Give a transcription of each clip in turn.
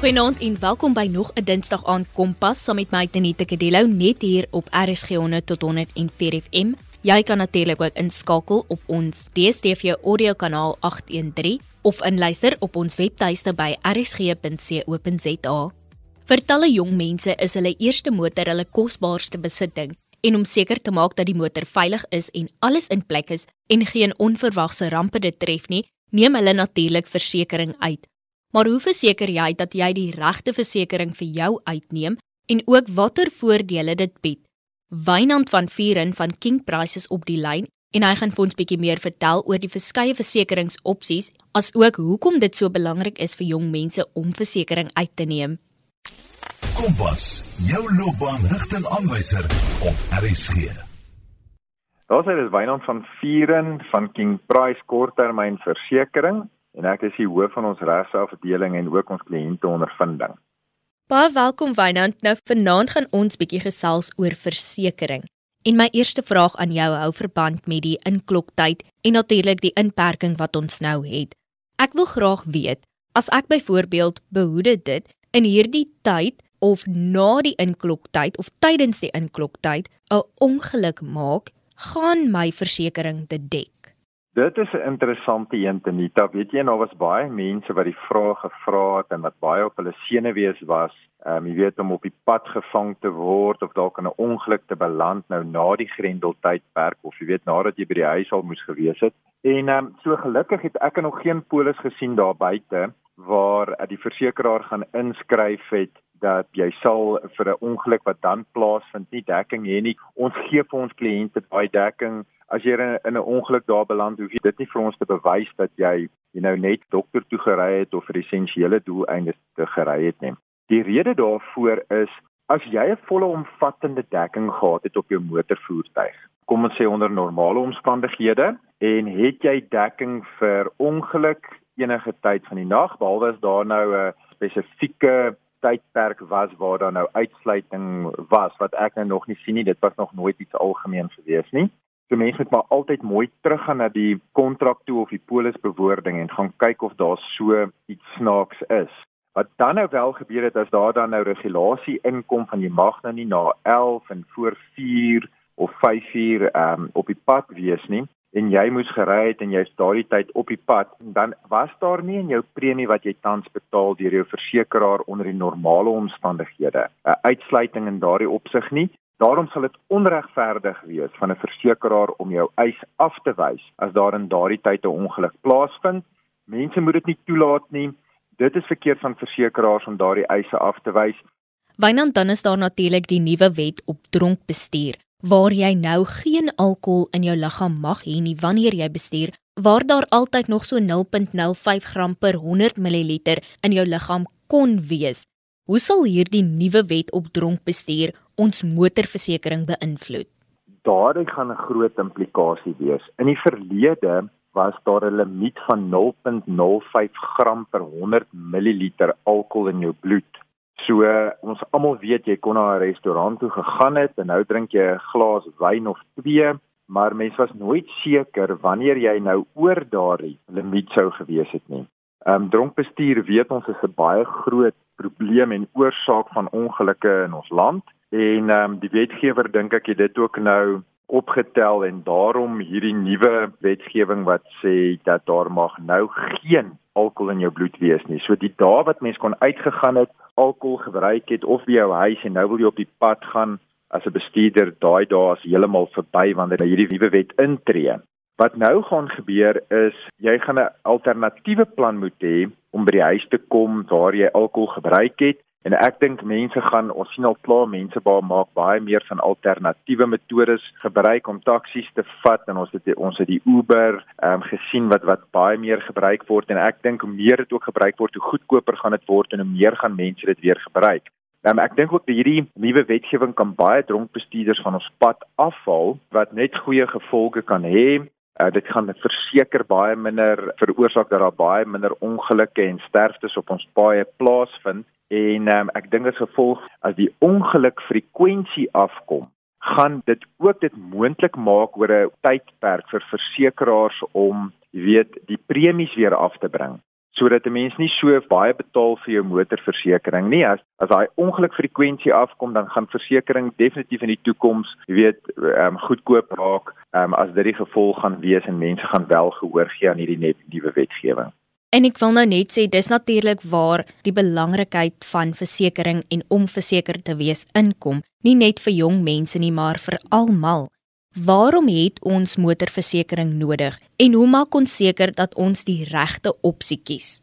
Goeienaand en welkom by nog 'n Dinsdag aand Kompas saam met my Tenita Kadello net hier op RSG 100 tot 104 FM. Jy kan natuurlik ook inskakel op ons DStv audio kanaal 813 of inluister op ons webtuiste by rsg.co.za. Vir talle jong mense is hulle eerste motor hulle kosbaarste besitting en om seker te maak dat die motor veilig is en alles in plek is en geen onverwagse rampe dit tref nie, neem hulle natuurlik versekerings uit. Maar hoe verseker jy dat jy die regte versekerings vir jou uitneem en ook watter voordele dit bied? Wynand van Vieren van King Prices op die lyn en hy gaan vir ons bietjie meer vertel oor die verskeie versekeringsopsies as ook hoekom dit so belangrik is vir jong mense om versekerings uit te neem. Kompas, jou loopbaanrigtingaanwyser op RSG. Daar sê dis Wynand van Vieren van King Price korttermynversekering en ek is die hoof van ons regsafdeling en ook ons kliënte ondervinding. Baie welkom Wynand. Nou vanaand gaan ons bietjie gesels oor versekerings. En my eerste vraag aan jou hou verband met die inkloktyd en natuurlik die inperking wat ons nou het. Ek wil graag weet, as ek byvoorbeeld behoede dit in hierdie tyd of na die inkloktyd of tydens die inkloktyd 'n ongeluk maak, gaan my versekering dit dek. Dit is 'n interessante een Tenita. Weet jy, daar was baie mense wat die vrae gevra het en wat baie op hulle senuwees was. Ehm um, jy weet om op die pad gevang te word of dalk in 'n ongeluk te beland nou na die grendeltydperk of jy weet nadat jy by die huis al moes gewees het. En ehm um, so gelukkig het ek nog geen polis gesien daar buite waar uh, die versekeraar gaan inskryf het dat jy sal vir 'n ongeluk wat dan plaasvind nie dekking hê nie. Ons gee vir ons kliënte daai dekking as jy in 'n ongeluk daar beland, hoef jy dit nie vir ons te bewys dat jy jy nou net dokter toe gery het of vir essensiële doeleindes te gery het nie. Die rede daarvoor is as jy 'n volle omvattende dekking gehad het op jou motorvoertuig, kom ons sê onder normale omstandighede en het jy dekking vir ongeluk enige tyd van die nag behalwe as daar nou 'n spesifieke tydperk was waar daar nou uitsluiting was wat ek nou nog nie sien nie. Dit was nog nooit iets algemeen gewees nie. So mense moet maar altyd mooi teruggaan na die kontrak toe of die polisbewoording en gaan kyk of daar so iets snaaks is. Wat dan nou wel gebeur het as daar dan nou regulasie inkom van jy mag nou nie na 11 en voor 4 of 5 uur um, op die pad wees nie en jy moes gery het en jy's daardie tyd op die pad dan was daar nie in jou premie wat jy tans betaal deur jou versekeraar onder die normale omstandighede 'n uitsluiting in daardie opsig nie Daarom sal dit onregverdig wees van 'n versekeraar om jou eis af te wys as daar in daardie tyd 'n ongeluk plaasvind. Mense moet dit nie toelaat nie. Dit is verkeerd van versekeraars om daardie eise af te wys. Wynand dan is daar natuurlik die nuwe wet op dronk bestuur waar jy nou geen alkohol in jou liggaam mag hê nie wanneer jy bestuur waar daar altyd nog so 0.05 gram per 100 ml in jou liggaam kon wees. Hoe sal hierdie nuwe wet op dronk bestuur ons motorversekering beïnvloed? Daardie gaan 'n groot implikasie wees. In die verlede was daar 'n limiet van 0.05 gram per 100 ml alkohol in jou bloed. So ons almal weet jy kon na 'n restaurant toe gegaan het en nou drink jy 'n glas wyn of twee, maar mens was nooit seker wanneer jy nou oor daardie limiet sou gewees het nie. Ehm um, dronkbestuur weet ons is 'n baie groot probleem en oorsaak van ongelukke in ons land en ehm um, die wetgewer dink ek het dit ook nou opgetel en daarom hierdie nuwe wetgewing wat sê dat daar mag nou geen alkohol in jou bloed wees nie. So die dae wat mens kon uitgegaan het, alkohol gebruik het of by jou huis en nou wil jy op die pad gaan as 'n bestuurder, daai dae is heeltemal verby wanneer hierdie nuwe wet intree. Wat nou gaan gebeur is jy gaan 'n alternatiewe plan moet hê om by die huis te kom waar jy alkohol gebruik het En ek dink mense gaan ons sien al klaar mense baie maak baie meer van alternatiewe metodes gebruik om taksies te vat en ons het ons het die Uber ehm um, gesien wat wat baie meer gebruik word en ek dink hoe meer dit ook gebruik word hoe goedkoper gaan dit word en hoe meer gaan mense dit weer gebruik. Nou ek dink ook dat hierdie nuwe wetgewing kan baie dronk bestuurders van ons pad afhaal wat net goeie gevolge kan hê. Uh, dit gaan verseker baie minder veroorsaak dat daar baie minder ongelukke en sterftes op ons paaie plaasvind En um, ek dink as gevolg as die ongelukfrekwensie afkom, gaan dit ook dit moontlik maak oor 'n tydperk vir versekerings om, jy weet, die premies weer af te bring. sodat 'n mens nie so baie betaal vir jou motorversekering nie. As as daai ongelukfrekwensie afkom, dan gaan versekerings definitief in die toekoms, jy weet, ehm um, goedkoop raak, ehm um, as dit die gevolg gaan wees en mense gaan wel gehoor gee aan hierdie nuwe wetgewing. En ek wil nou net sê dis natuurlik waar die belangrikheid van versekerings en om verseker te wees inkom, nie net vir jong mense nie, maar vir almal. Waarom het ons motorversekering nodig en hoe maak ons seker dat ons die regte opsie kies?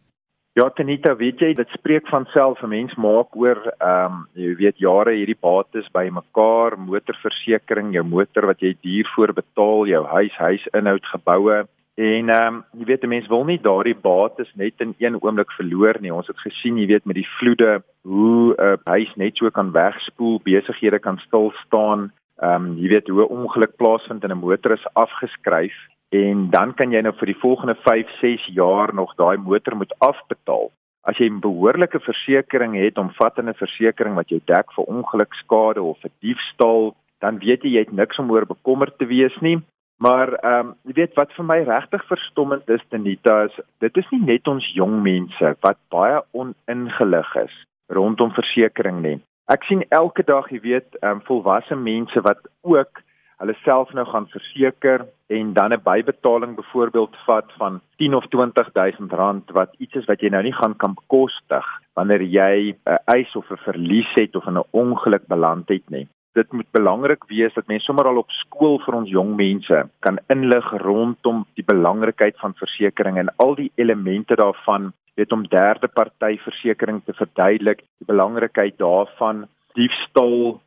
Ja, Tanita, weet jy, dit spreek van self 'n mens maak oor ehm um, jy weet jare hierdie bates by mekaar, motorversekering, jou motor wat jy duur voor betaal, jou huis, huisinhoud, geboue En ehm um, jy weet mense wil nie daardie bates net in een oomblik verloor nie. Ons het gesien, jy weet met die vloede hoe 'n uh, huis net so kan wegspoel, besighede kan stil staan. Ehm um, jy weet hoe 'n ongeluk plaasvind en 'n motor is afgeskryf en dan kan jy nou vir die volgende 5, 6 jaar nog daai motor moet afbetaal. As jy 'n behoorlike versekerings het, omvattende versekerings wat jou dek vir ongelukskade of vir diefstal, dan weet jy jy het niks om oor bekommerd te wees nie. Maar ehm um, jy weet wat vir my regtig verstommend is Tenita is dit is nie net ons jong mense wat baie oningelig is rondom versekerings nie. Ek sien elke dag jy weet ehm um, volwasse mense wat ook hulle self nou gaan verseker en dan 'n bybetaling byvoorbeeld vat van 10 of 20000 rand wat iets is wat jy nou nie gaan kan bekostig wanneer jy 'n eis of 'n verlies het of 'n ongeluk beland het nie dit moet belangrik wees dat mense sommer al op skool vir ons jong mense kan inlig rondom die belangrikheid van versekerings en al die elemente daarvan, weet om derde party versekerings te verduidelik, die belangrikheid daarvan, diefstal,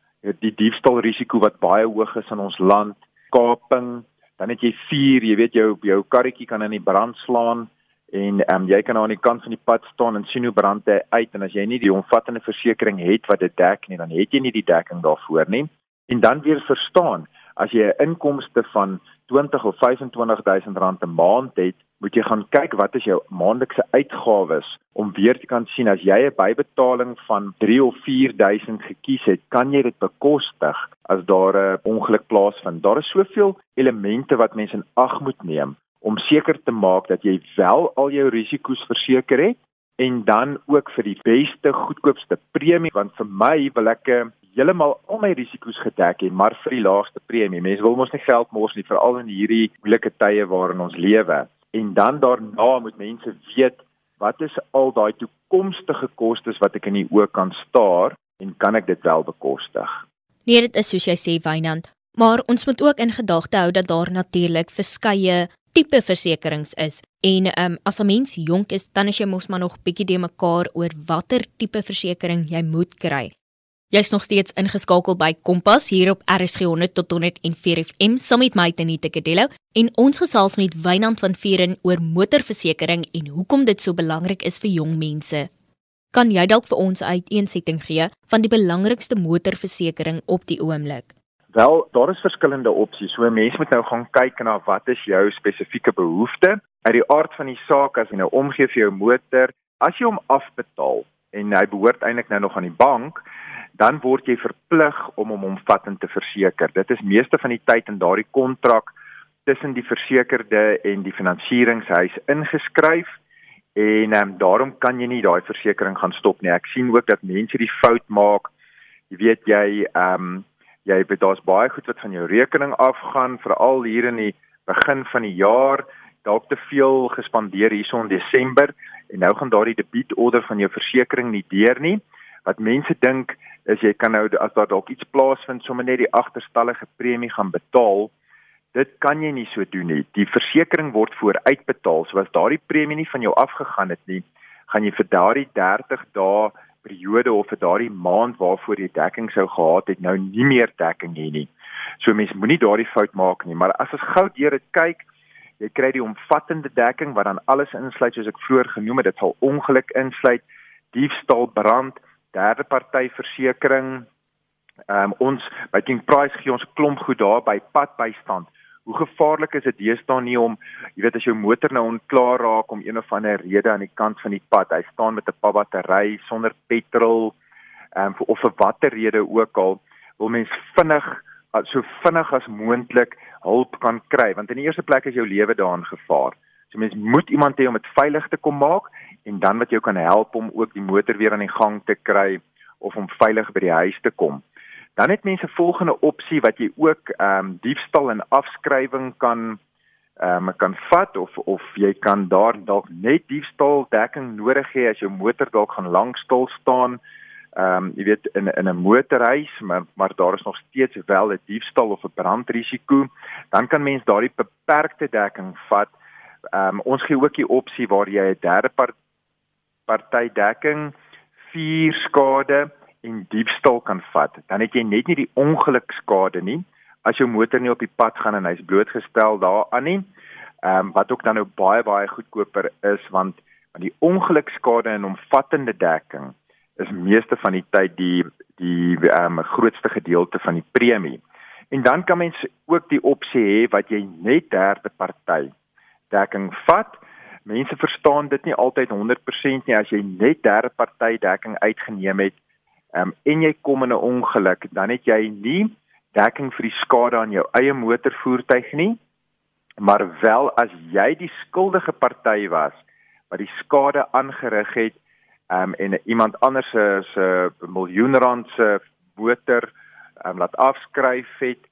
die diefstalrisiko wat baie hoog is in ons land, kaping, dan het jy vuur, jy weet jou jou karretjie kan in die brand slaan en ehm um, jy kan aan die kant van die pad staan en sien hoe brand hy uit en as jy nie die omvattende versekerings het wat dit dek nie dan het jy nie die dekking daarvoor nie. En dan weer verstaan as jy 'n inkomste van 20 of 25000 rand 'n maand het moet jy gaan kyk wat is jou maandelikse uitgawes om weer te kan sien as jy 'n bybetaling van 3 of 4000 gekies het kan jy dit bekostig as daar 'n ongeluk plaasvind. Daar is soveel elemente wat mense in ag moet neem om seker te maak dat jy wel al jou risiko's verseker het en dan ook vir die beste goedkoopste premie want vir my wil ek eh, heeltemal al my risiko's gedek hê maar vir die laagste premie. Mense wil mos nie geld mors nie veral in hierdie moeilike tye waarin ons lewe. En dan daarna moet mense weet wat is al daai toekomstige kostes wat ek in die oë kan staar en kan ek dit wel bekostig? Nee, dit is soos jy sê Wynand, maar ons moet ook in gedagte hou dat daar natuurlik verskeie tipe versekerings is. En um, as 'n mens jonk is, dan is jy mos maar nog bietjie de mekaar oor watter tipe versekerings jy moet kry. Jy's nog steeds ingeskakel by Kompas hier op RSG 100 tot 104 FM saam met my Tenita Kadello en ons gesels met Wynand van Vieren oor motorversekering en hoekom dit so belangrik is vir jong mense. Kan jy dalk vir ons uiteensetting gee van die belangrikste motorversekering op die oomblik? Wel, daar is verskillende opsies. So 'n mens moet nou gaan kyk na wat is jou spesifieke behoefte. Uit die aard van die saak as jy nou omgee vir jou motor, as jy hom afbetaal en hy behoort eintlik nou nog aan die bank, dan word jy verplig om hom omvattend te verseker. Dit is meeste van die tyd in daardie kontrak tussen die versekerde en die finansieringshuis ingeskryf en um, daarom kan jy nie daai versekerings gaan stop nie. Ek sien ook dat mense die fout maak. Jy weet jy ehm um, jy weet daar's baie goed wat van jou rekening afgaan veral hier in die begin van die jaar. Dalk te veel gespandeer hierso in Desember en nou gaan daardie debietorder van jou versekerings nie deur nie. Wat mense dink is jy kan nou as daar dalk iets plaasvind sommer net die agterstallige premie gaan betaal. Dit kan jy nie so doen nie. Die versekerings word vooruitbetaal. So as daardie premie nie van jou afgegaan het nie gaan jy vir daardie 30 dae periode of vir daardie maand waarvoor jy dekking sou gehad het nou nie meer dekking hê nie. So mense moenie daardie fout maak nie, maar as ons gou deur dit kyk, jy kry die omvattende dekking wat dan alles insluit soos ek vroeër genoem het, dit sal ongeluk insluit, diefstal, brand, derde party versekerings. Ehm um, ons by King Price gee ons klomp goed daar by padbystand hoe gevaarlik is dit deesdae nie om jy weet as jou motor nou onklaar raak om een of ander rede aan die kant van die pad hy staan met 'n pa battery sonder petrol um, of vir watter rede ook al wil mens vinnig so vinnig as moontlik hulp kan kry want in die eerste plek is jou lewe daarin gevaar So mens moet iemand hê om dit veilig te kom maak en dan wat jou kan help om ook die motor weer aan die gang te kry of om veilig by die huis te kom. Dan het mense volgende opsie wat jy ook ehm um, diefstal en afskrywing kan ehm um, kan vat of of jy kan daar dalk net diefstal dekking nodig hê as jou motor dalk gaan lank stil staan. Ehm um, jy weet in in 'n motorhuis, maar maar daar is nog steeds wel 'n diefstal of 'n brandrisiko. Dan kan mens daardie beperkte dekking vat. Ehm um, ons gee ook die opsie waar jy 'n derde part, party dekking, vier skade en diefstal kan vat. Dan het jy net nie die ongelukskade nie as jou motor nie op die pad gaan en hy's blootgestel daaraan nie. Ehm um, wat ook dan nou baie baie goedkoper is want want die ongelukskade en omvattende dekking is meeste van die tyd die die ehm um, grootste gedeelte van die premie. En dan kan mens ook die opsie hê wat jy net derde party dekking vat. Mense verstaan dit nie altyd 100% nie as jy net derde party dekking uitgeneem het um, en jy kom in 'n ongeluk, dan het jy nie dekking vir die skade aan jou eie motorvoertuig nie, maar wel as jy die skuldige party was wat die skade aangerig het um, en iemand anders se se miljoen rand se motor um, laat afskryf het,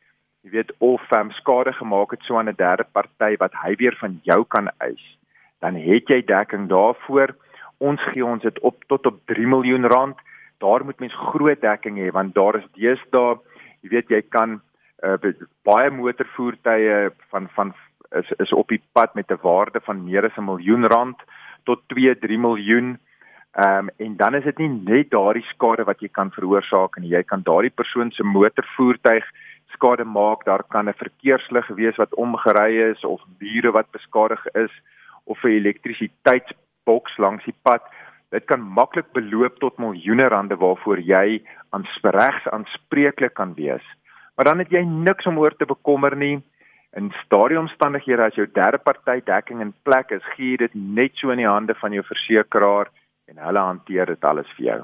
jy weet of um, skade gemaak het so aan 'n derde party wat hy weer van jou kan eis, dan het jy dekking daarvoor. Ons gee ons dit op tot op 3 miljoen rand daar moet mens groot dekking hê want daar is deesdae jy weet jy kan uh, baie motorvoertuie van van is is op die pad met 'n waarde van meer as 'n miljoen rand tot 2 3 miljoen Ehm um, en dan is dit nie net daardie skade wat jy kan veroorsaak nie. Jy kan daardie persoon se motorvoertuig skade maak. Daar kan 'n verkeerslig wees wat omgery is of mure wat beskadig is of 'n elektrisiteitsboks langs die pad dit kan maklik beloop tot miljoene rande waarvoor jy aan regs aanspreeklik kan wees. Maar dan het jy niks om oor te bekommer nie. In stadiumstandighede as jou derde party dekking in plek is, gee dit net so in die hande van jou versekeraar en hulle hanteer dit alles vir jou.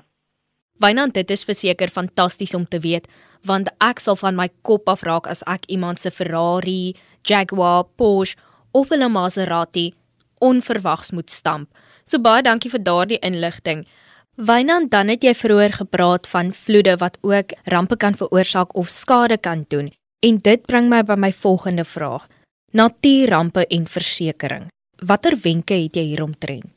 Wynand, dit is verseker fantasties om te weet, want ek sal van my kop af raak as ek iemand se Ferrari, Jaguar, Porsche of 'n Maserati onverwags moet stamp. So baie dankie vir daardie inligting. Wynand, dan het jy vroeër gepraat van vloede wat ook rampe kan veroorsaak of skade kan doen. En dit bring my by my volgende vraag. Natuurrampe en versekerings. Watter wenke het jy hieromtrent?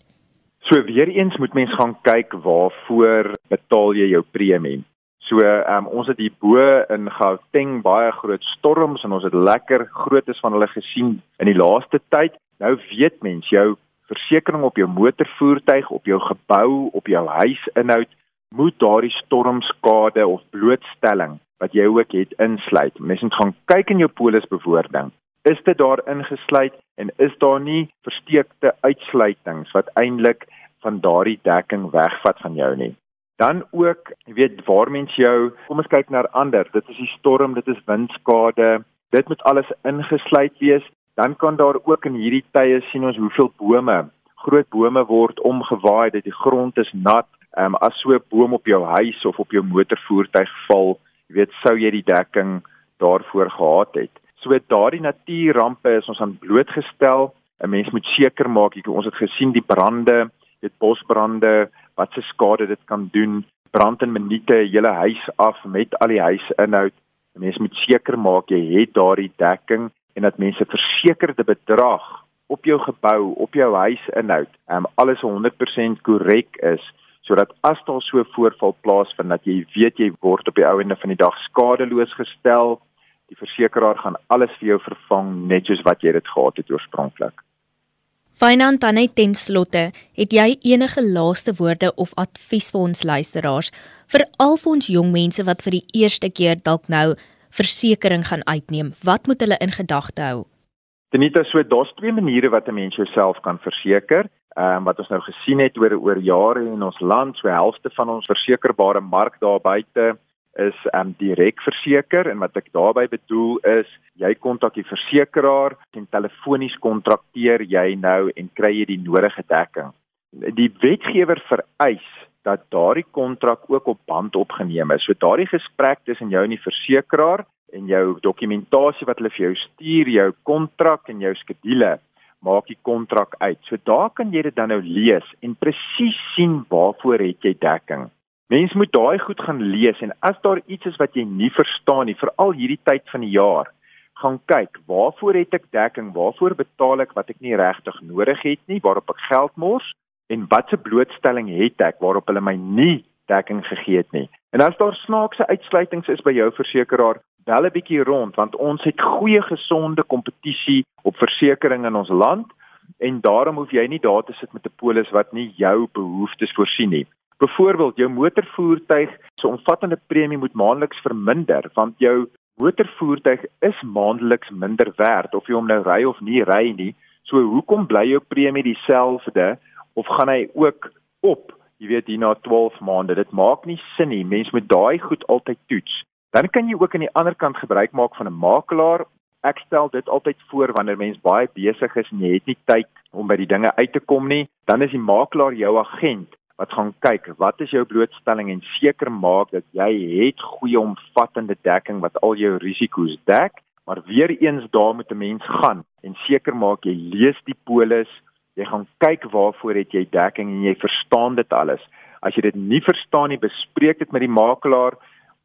So weer eens moet mens gaan kyk waarvoor betaal jy jou premie. So um, ons het hier bo in Gauteng baie groot storms en ons het lekker grootes van hulle gesien in die laaste tyd. Nou weet mens jou versekerings op jou motorvoertuig, op jou gebou, op jou huisinhoud moet daardie stormskade of blootstelling wat jy ook het insluit. Mens moet gaan kyk in jou polisbewoording. Is dit daar ingesluit en is daar nie versteekte uitsluitings wat eintlik van daardie dekking wegvat van jou nie? Dan ook, jy weet, waar mens jou, kom ons kyk na ander. Dit is die storm, dit is windskade. Dit moet alles ingesluit wees dan kan daar ook in hierdie tye sien ons hoeveel bome, groot bome word omgewaai, dat die grond is nat. Ehm um, as so 'n boom op jou huis of op jou motorvoertuig val, jy weet sou jy die dekking daarvoor gehad het. So daardie natuurrampe is ons aan blootgestel. 'n Mens moet seker maak jy ons het gesien die brande, dit bosbrande, wat se skade dit kan doen. Brand in minute 'n hele huis af met al die huisinhoud. 'n Mens moet seker maak jy het daardie dekking en dat mense versekerde bedrag op jou gebou, op jou huis inhoud, um, alles 100% korrek is sodat as daar so 'n voorval plaasvind dat jy weet jy word op die ou ende van die dag skadeloos gestel, die versekeraar gaan alles vir jou vervang net soos wat jy dit gehad het oorspronklik. Finant dan net ten slotte, het jy enige laaste woorde of advies vir ons luisteraars, veral vir ons jong mense wat vir die eerste keer dalk nou versekerings gaan uitneem, wat moet hulle in gedagte hou? Denita, so daar's twee maniere wat 'n mens jouself kan verseker. Ehm um, wat ons nou gesien het oor oor jare in ons land, so helfte van ons versekerbare mark daar buite is ehm um, direk verseker en wat ek daarmee bedoel is jy kontak die versekeraar en telefonies kontrakteer jy nou en kry jy die nodige dekking. Die wetgewer vereis dat daardie kontrak ook op band opgeneem is. So daardie gesprek tussen jou en die versekeraar en jou dokumentasie wat hulle vir jou stuur, jou kontrak en jou skedule maak die kontrak uit. So daar kan jy dit dan nou lees en presies sien waarvoor het jy dekking. Mens moet daai goed gaan lees en as daar iets is wat jy nie verstaan nie, veral hierdie tyd van die jaar, gaan kyk, waarvoor het ek dekking? Waarvoor betaal ek wat ek nie regtig nodig het nie, waarop ek geld mors? En watse blootstelling het ek waarop hulle my nie dekking gegee het nie? En as daar snaakse uitsluitings is by jou versekeraar, bel 'n bietjie rond want ons het goeie gesonde kompetisie op versekerings in ons land en daarom hoef jy nie daar te sit met 'n polis wat nie jou behoeftes voorsien nie. Byvoorbeeld, jou motorvoertuig se omvattende premie moet maandeliks verminder want jou motorvoertuig is maandeliks minder werd of jy hom nou ry of nie ry nie. So hoekom bly jou premie dieselfde of gaan hy ook op? Jy weet hier na 12 maande. Dit maak nie sin nie. Mens moet daai goed altyd toets. Dan kan jy ook aan die ander kant gebruik maak van 'n makelaar. Ek stel dit altyd voor wanneer mens baie besig is en jy het nie tyd om by die dinge uit te kom nie, dan is die makelaar jou agent wat gaan kyk wat is jou blootstelling en seker maak dat jy het goeie omvattende dekking wat al jou risiko's dek maar weer eens daar moet 'n mens gaan en seker maak jy lees die polis jy gaan kyk waarvoor het jy dekking en jy verstaan dit alles as jy dit nie verstaan nie bespreek dit met die makelaar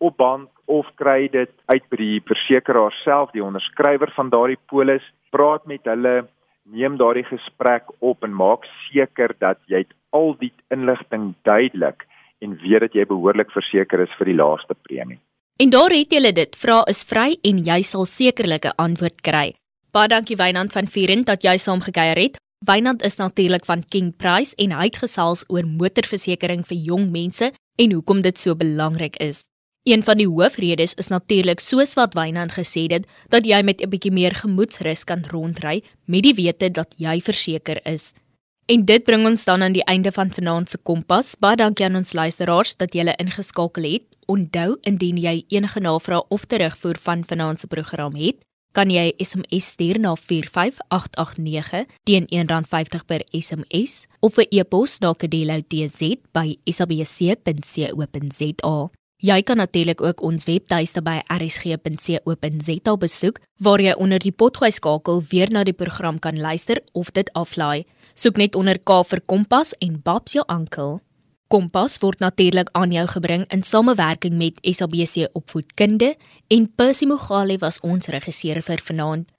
op band of kry dit uit by die versekeraar self die onderskrywer van daardie polis praat met hulle neem daardie gesprek op en maak seker dat jy al die inligting duidelik en weet dat jy behoorlik verseker is vir die laaste premie. En daar het jy dit, vra is vry en jy sal sekerlik 'n antwoord kry. Baie dankie Wynand van Vieren dat jy saamgekyer het. Wynand is natuurlik van King Price en hy het gesels oor motorversekering vir jong mense en hoekom dit so belangrik is. Een van die hoofredes is natuurlik soos wat Wynand gesê het dat jy met 'n bietjie meer gemoedsrus kan rondry met die wete dat jy verseker is. En dit bring ons dan aan die einde van vanaand se Kompas. Baie dankie aan ons luisteraars dat julle ingeskakel het. Onthou indien jy enige navrae of terugvoer van vanaand se program het, kan jy SMS stuur na 45889 teen R1.50 per SMS of 'n e-pos na kedeloutz@sabc.co.za. Jy kan natuurlik ook ons webtuiste by rsg.co.za besoek waar jy onder die potgooi skakel weer na die program kan luister of dit aflaai. Soek net onder K vir Kompas en Babs jou ankel. Kompas word natuurlik aan jou gebring in samewerking met SABC Opvoedkunde en Percy Mogale was ons regisseur vir vanaand.